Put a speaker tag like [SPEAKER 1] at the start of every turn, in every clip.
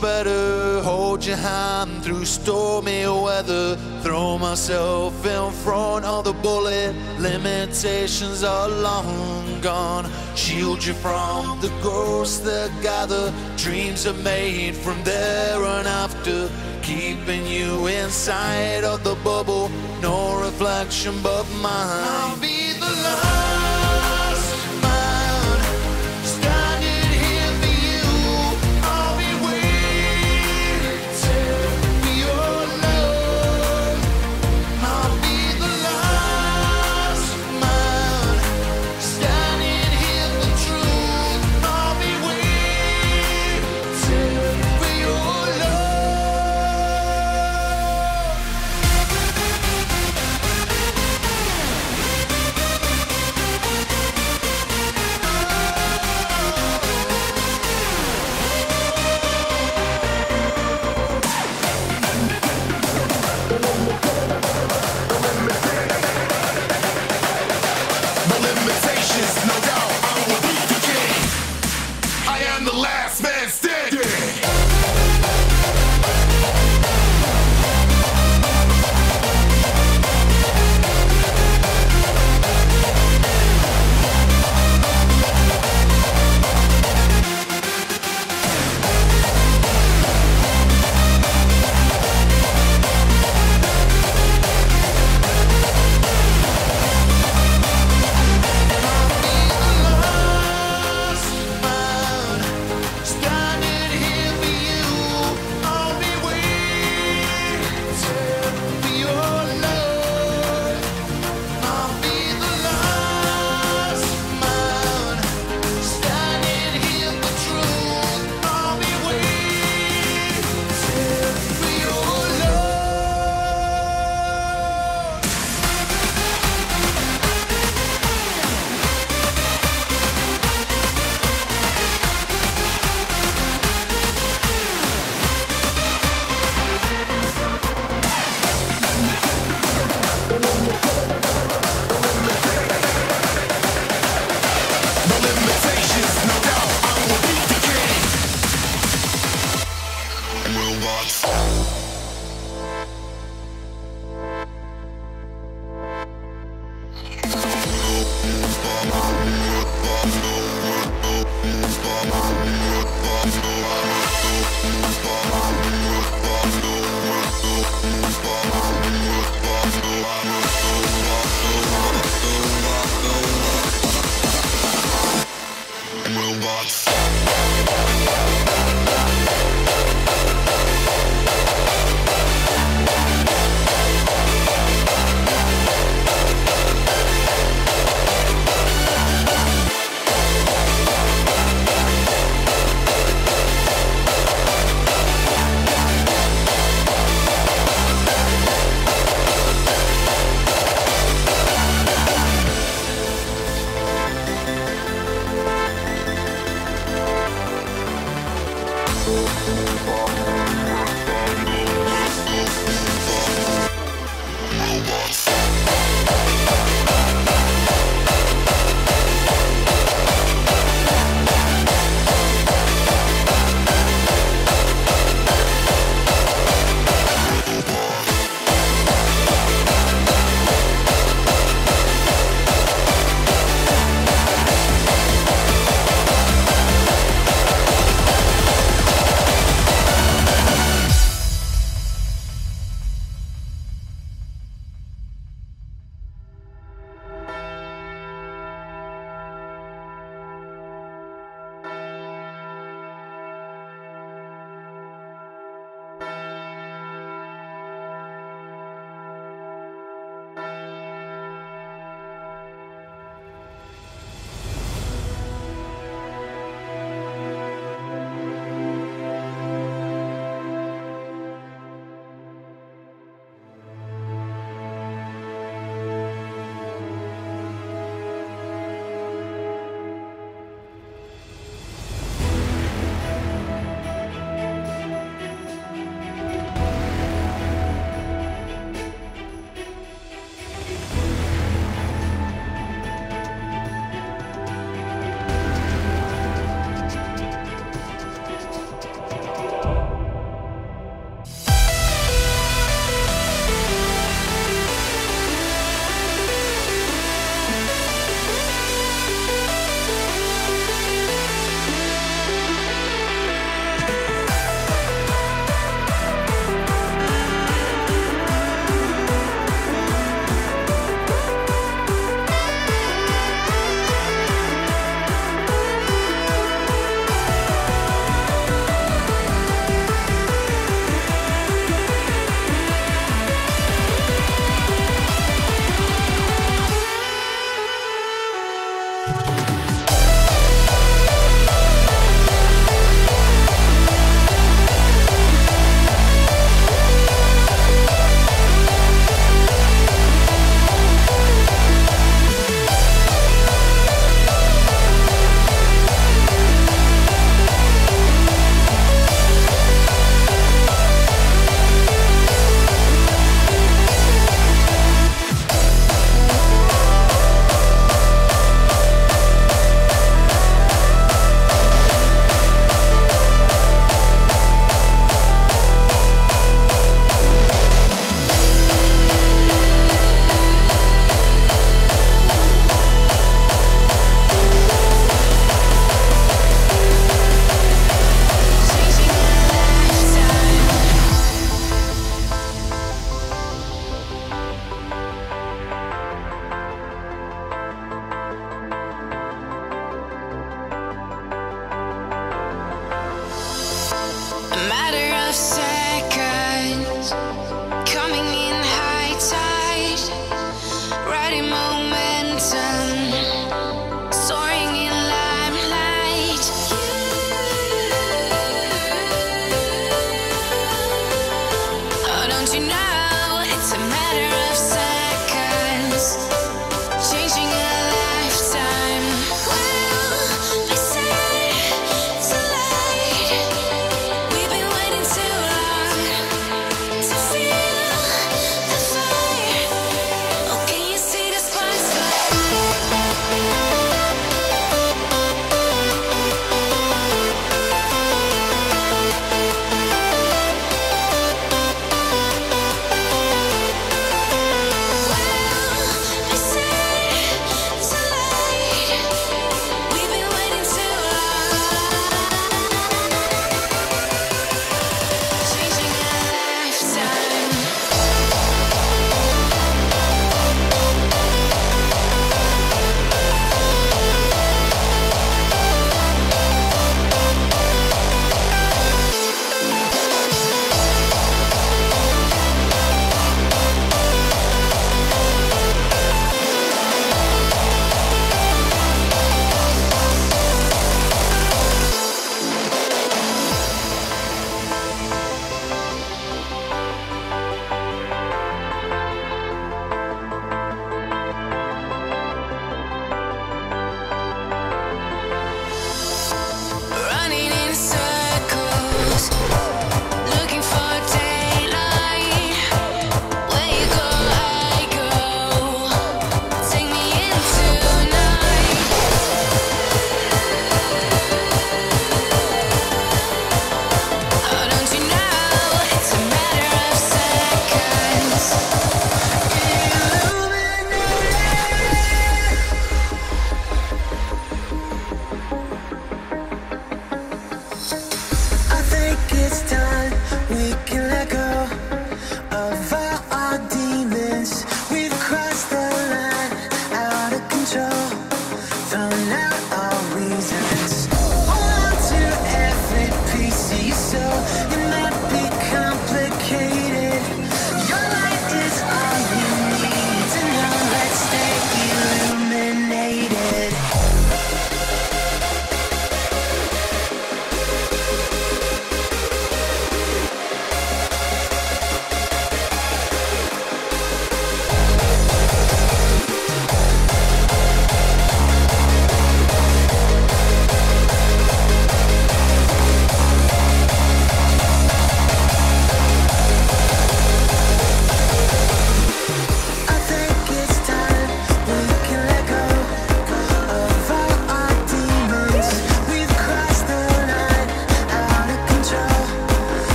[SPEAKER 1] better
[SPEAKER 2] hold your hand through stormy weather. Throw myself in front of the bullet. Limitations are long gone. Shield you from the ghosts that gather. Dreams are made from there and after. Keeping you inside of the bubble. No reflection but mine. I'll be the
[SPEAKER 3] light.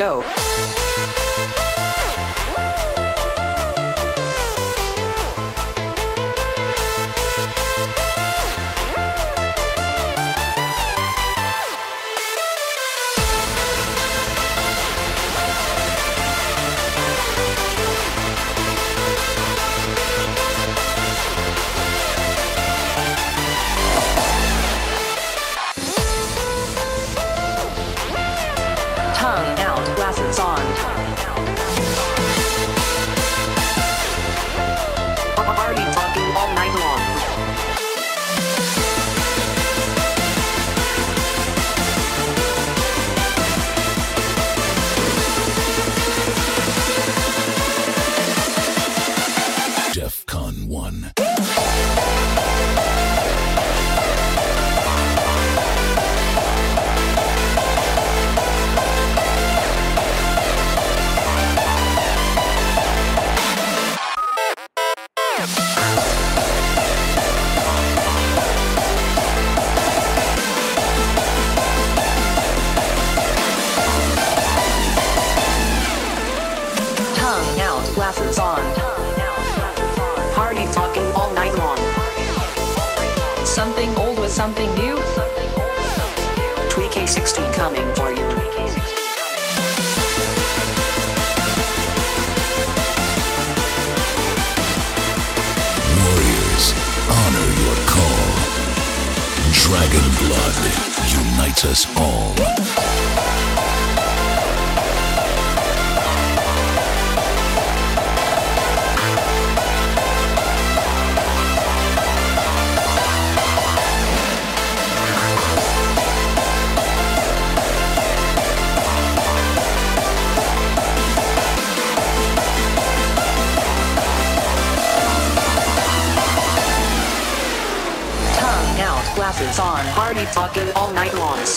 [SPEAKER 4] Go.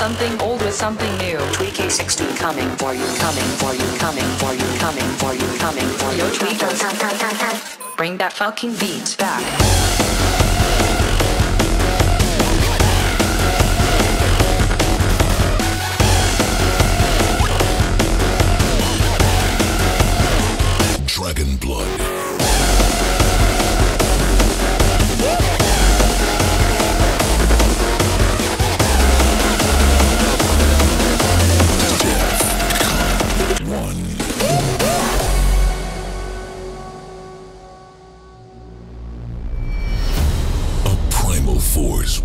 [SPEAKER 4] Something old with something new. Tweaky 60 coming for you, coming for you, coming for you, coming for you, coming for you. Yo, tweakers. Bring that fucking beat
[SPEAKER 5] force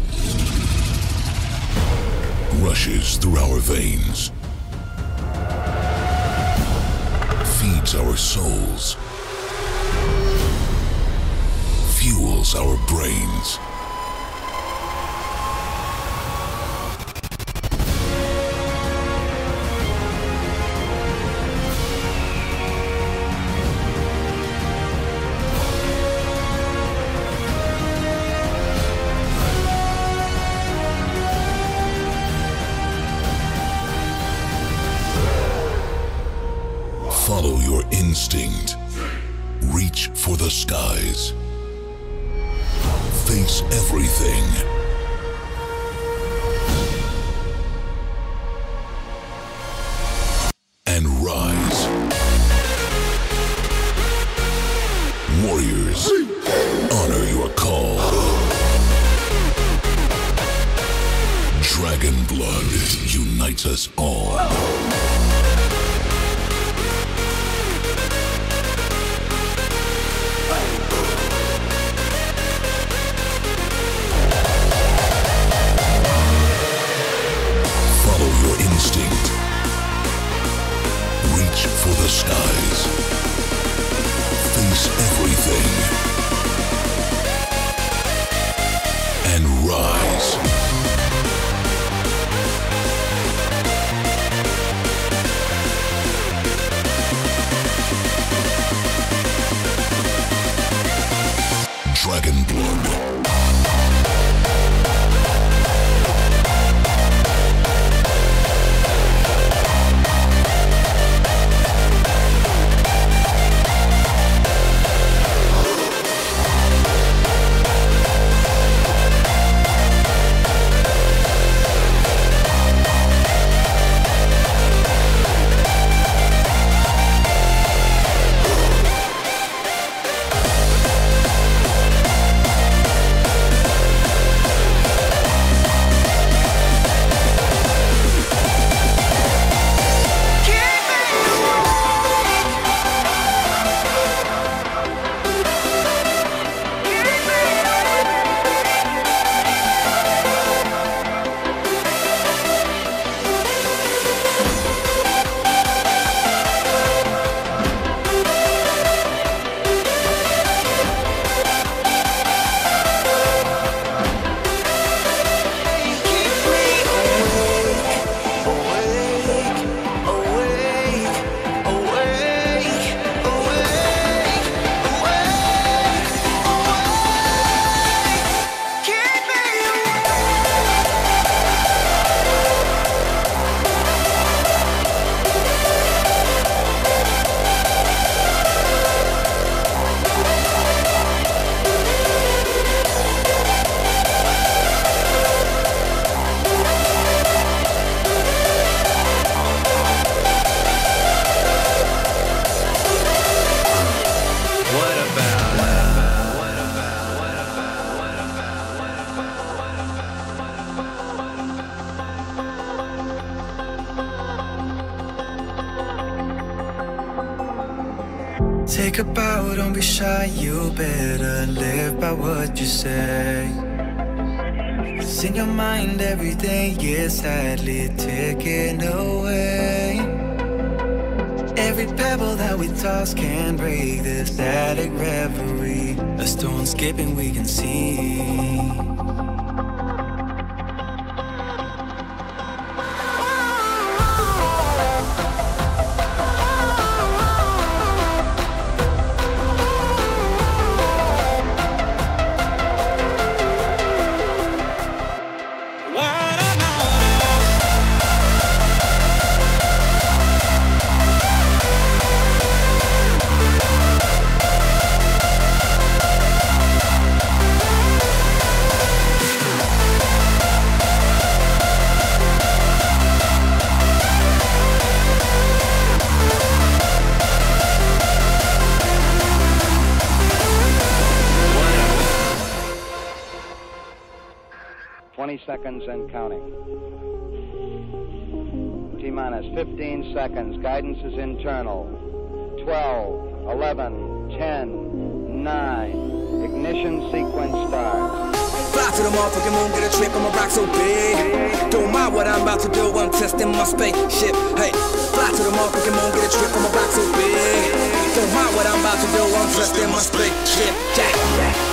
[SPEAKER 5] rushes through our veins, feeds our souls, fuels our brains. Static reverie. A stone skipping, we can see.
[SPEAKER 6] 15 seconds. Guidance is internal. 12, 11, 10, 9. Ignition sequence starts.
[SPEAKER 7] Fly to the motherfucking moon, get a trip, I'ma rock so big. Don't mind what I'm about to do, I'm testing my spaceship. Hey, fly to the motherfucking moon, get a trip, I'ma rock so big. Don't mind what I'm about to do, I'm testing my spaceship. Jack.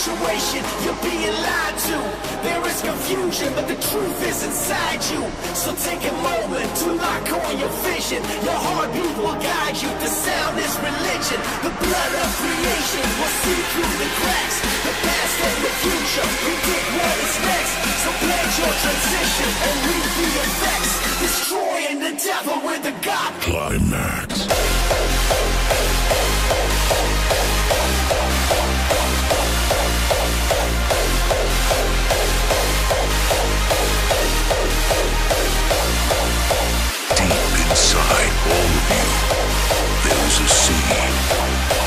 [SPEAKER 8] Situation, you're being lied to. There is confusion, but the truth is inside you. So take a moment to lock on your vision. Your heartbeat will guide you. The sound is religion. The blood of creation will see through the cracks. The past and the future predict what is next. So plan your transition and reap the effects. Destroying the devil with the God.
[SPEAKER 4] Climax. Inside all of you, there's a seed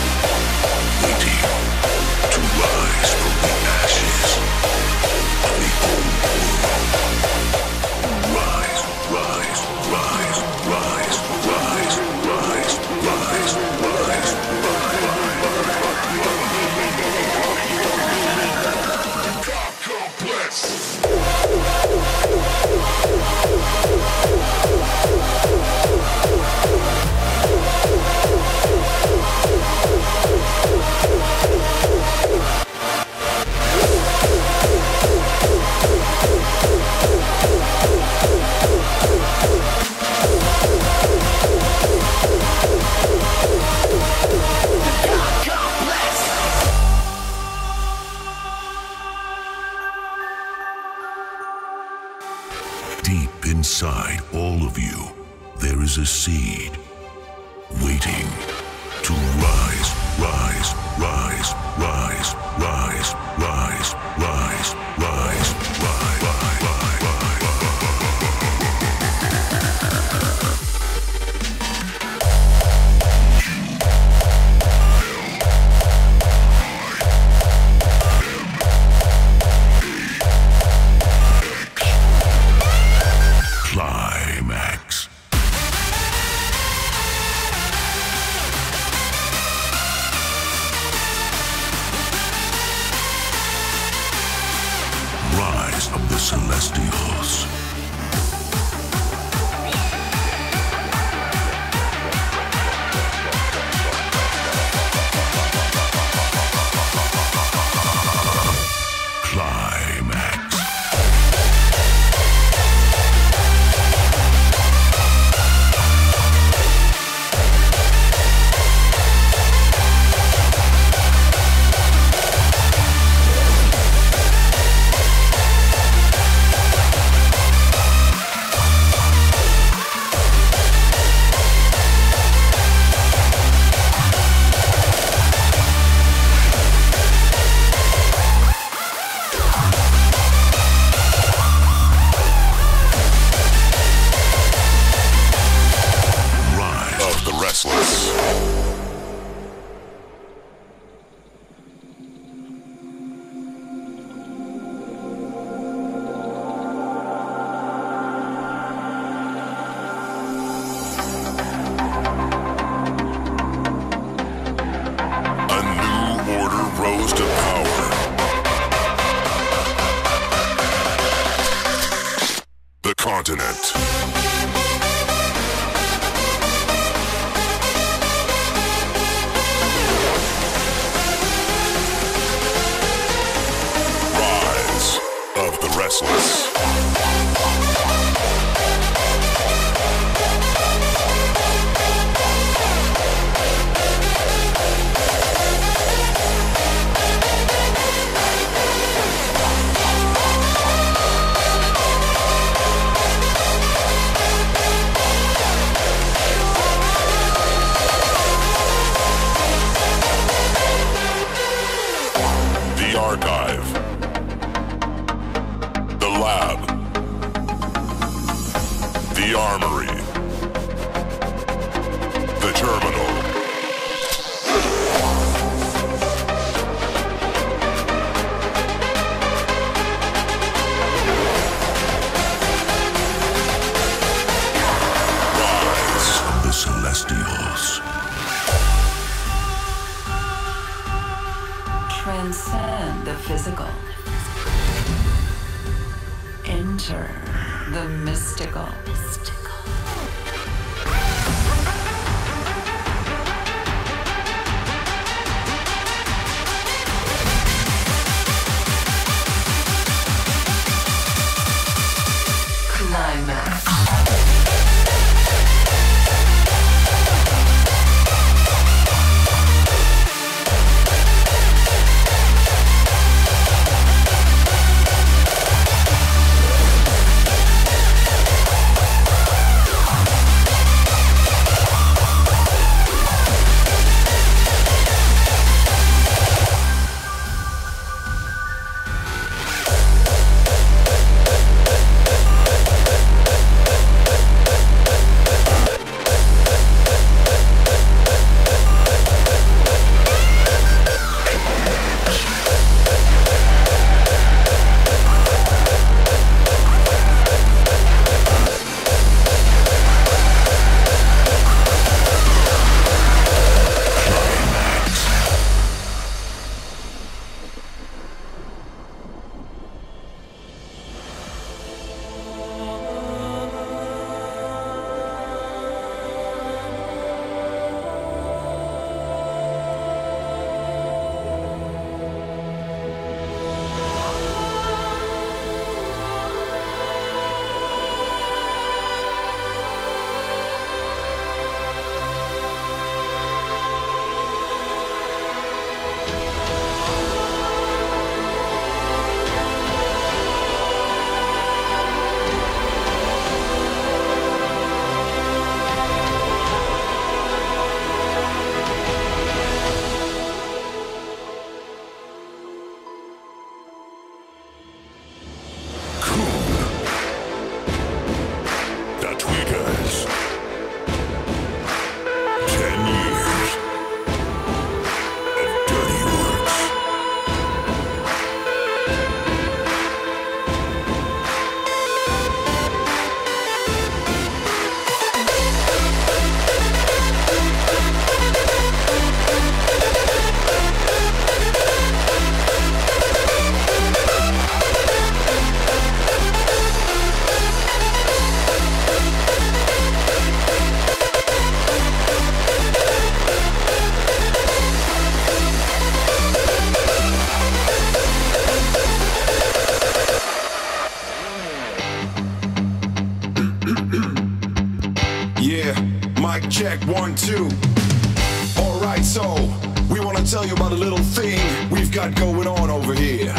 [SPEAKER 9] going on over here.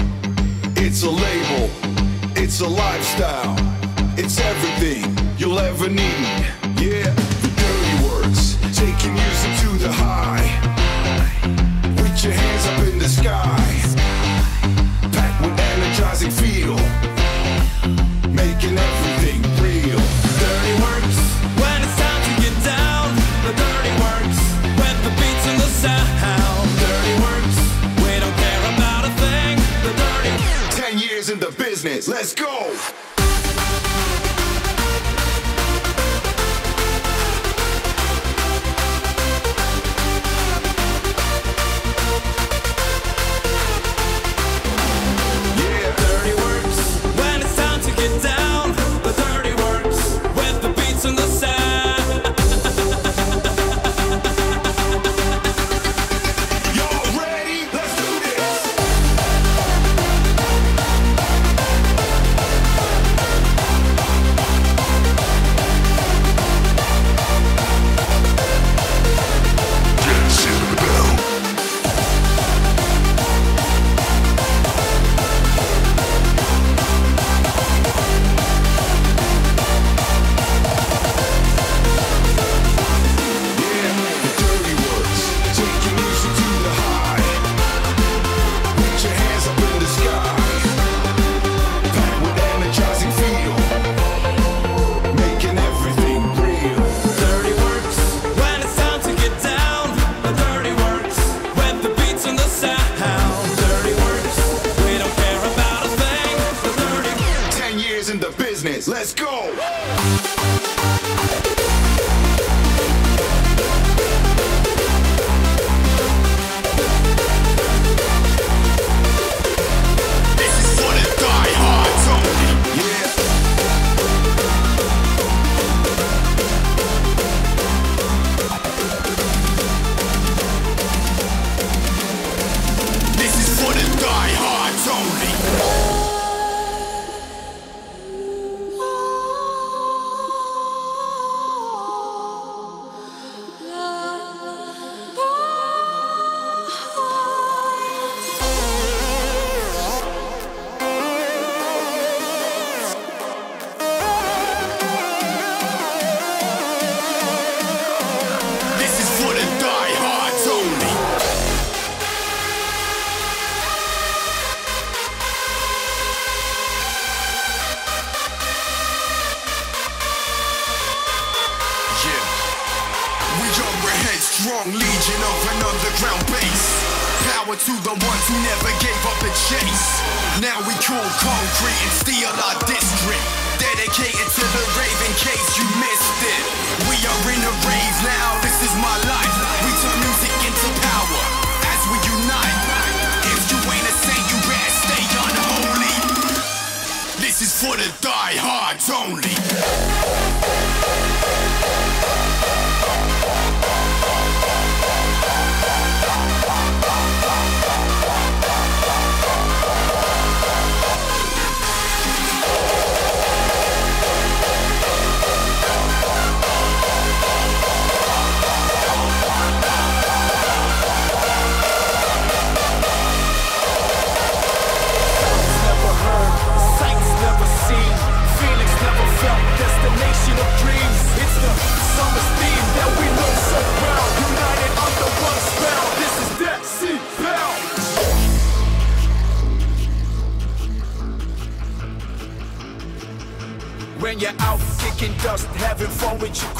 [SPEAKER 9] It's a label, it's a lifestyle, it's everything you'll ever need. Yeah, the Dirty Workz, taking music to the high. Put your hands up in the sky, packed with energizing feel. business. Let's go.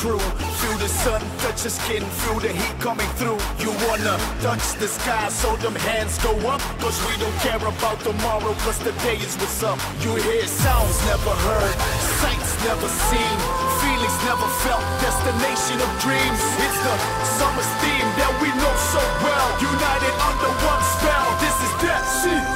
[SPEAKER 3] crew. Feel the sun touch your skin, feel the heat coming through. You wanna touch the sky, so them hands go up. Cause we don't care about tomorrow, cause today is what's up. You hear sounds never heard, sights never seen, feelings never felt, destination of dreams. It's the summer's theme that we know so well. United under one spell, this is Death shit.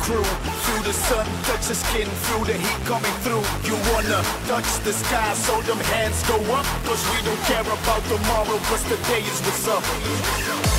[SPEAKER 3] Crew. Feel the sun touch your skin, feel the heat coming through. You wanna touch the sky, so them hands go up. Cause we don't care about tomorrow, cause today is what's up.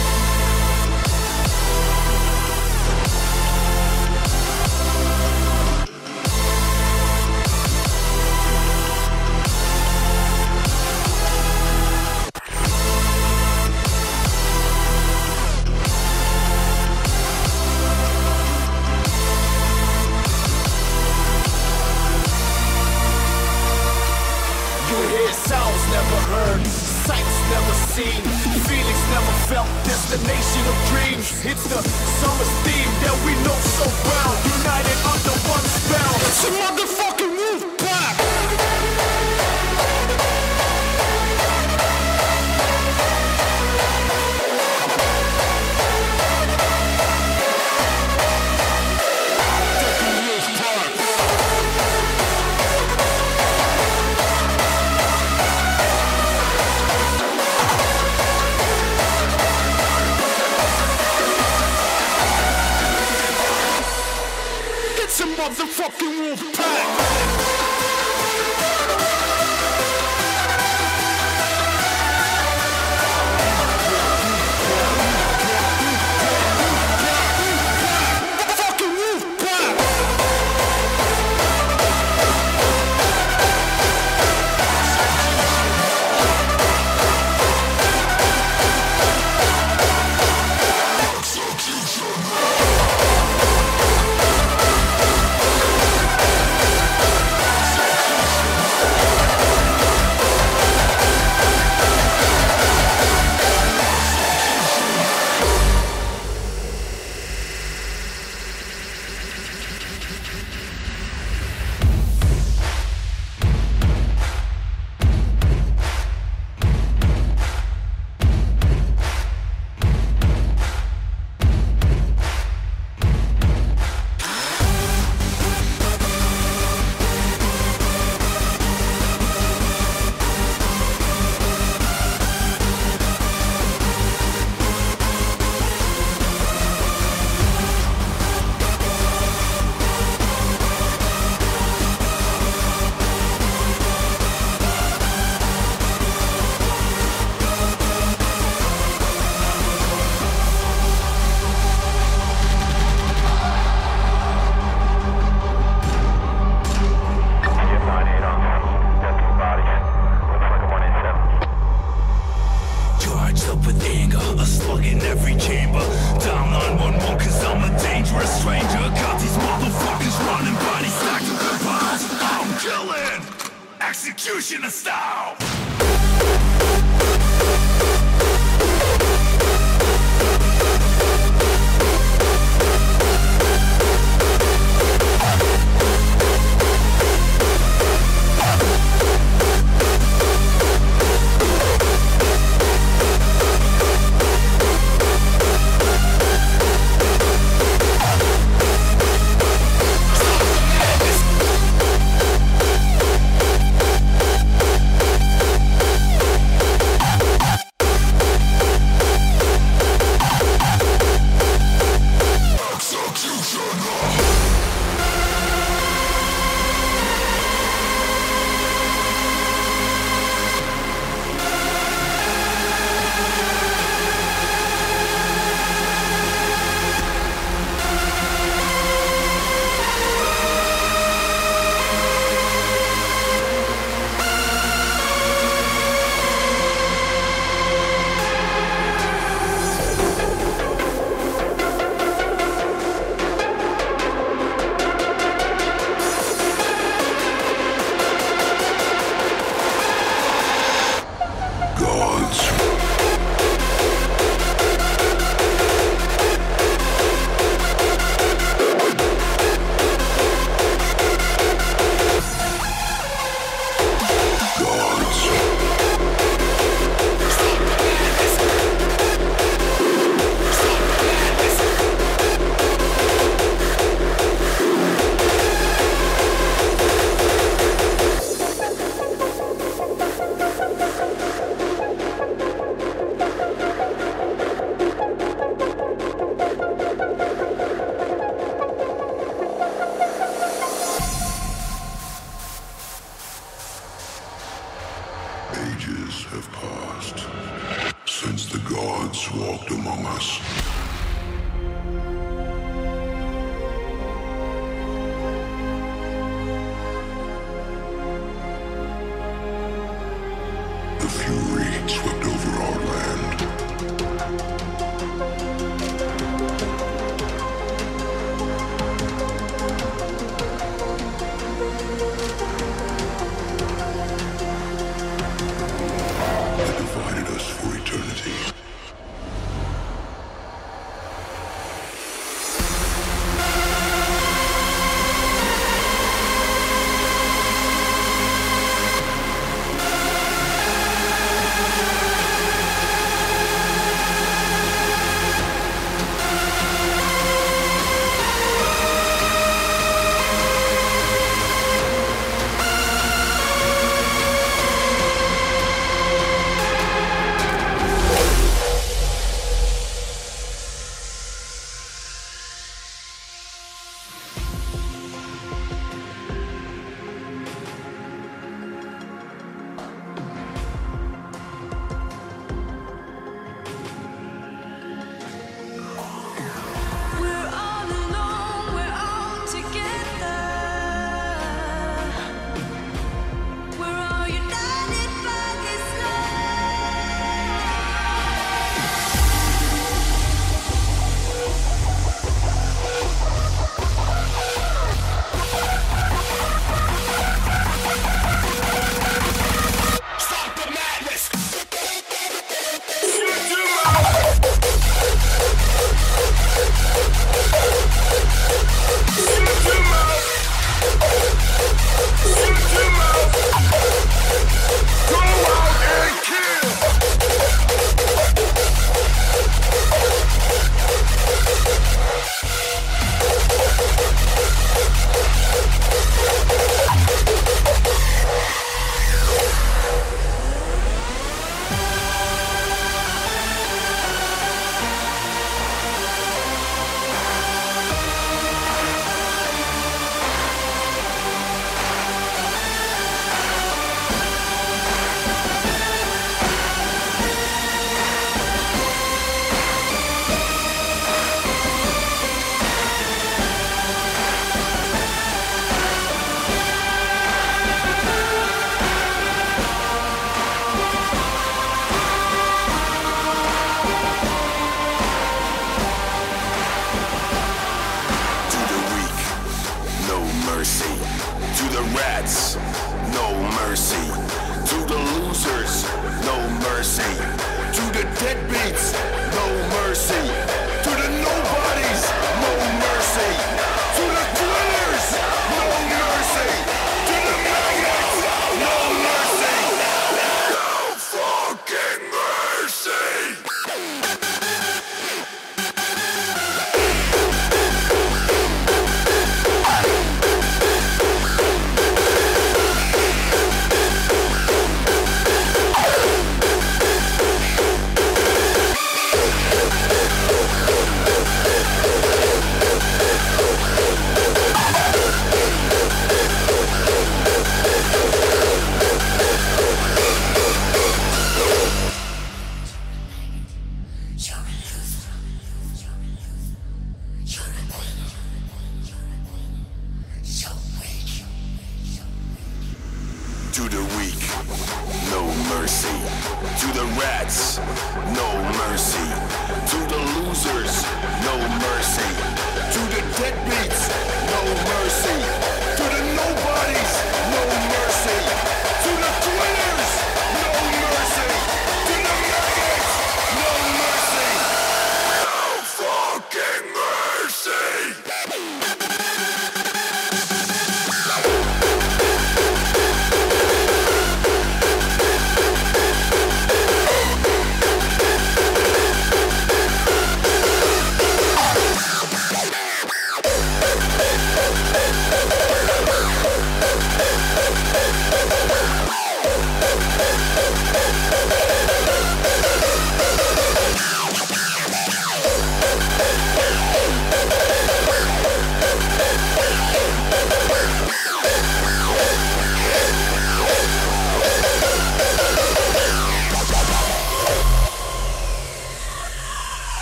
[SPEAKER 4] In every chamber. Down 911 cause I'm a dangerous stranger. Got these motherfuckers running bodies stacked in piles. I'm killing! Executioner style!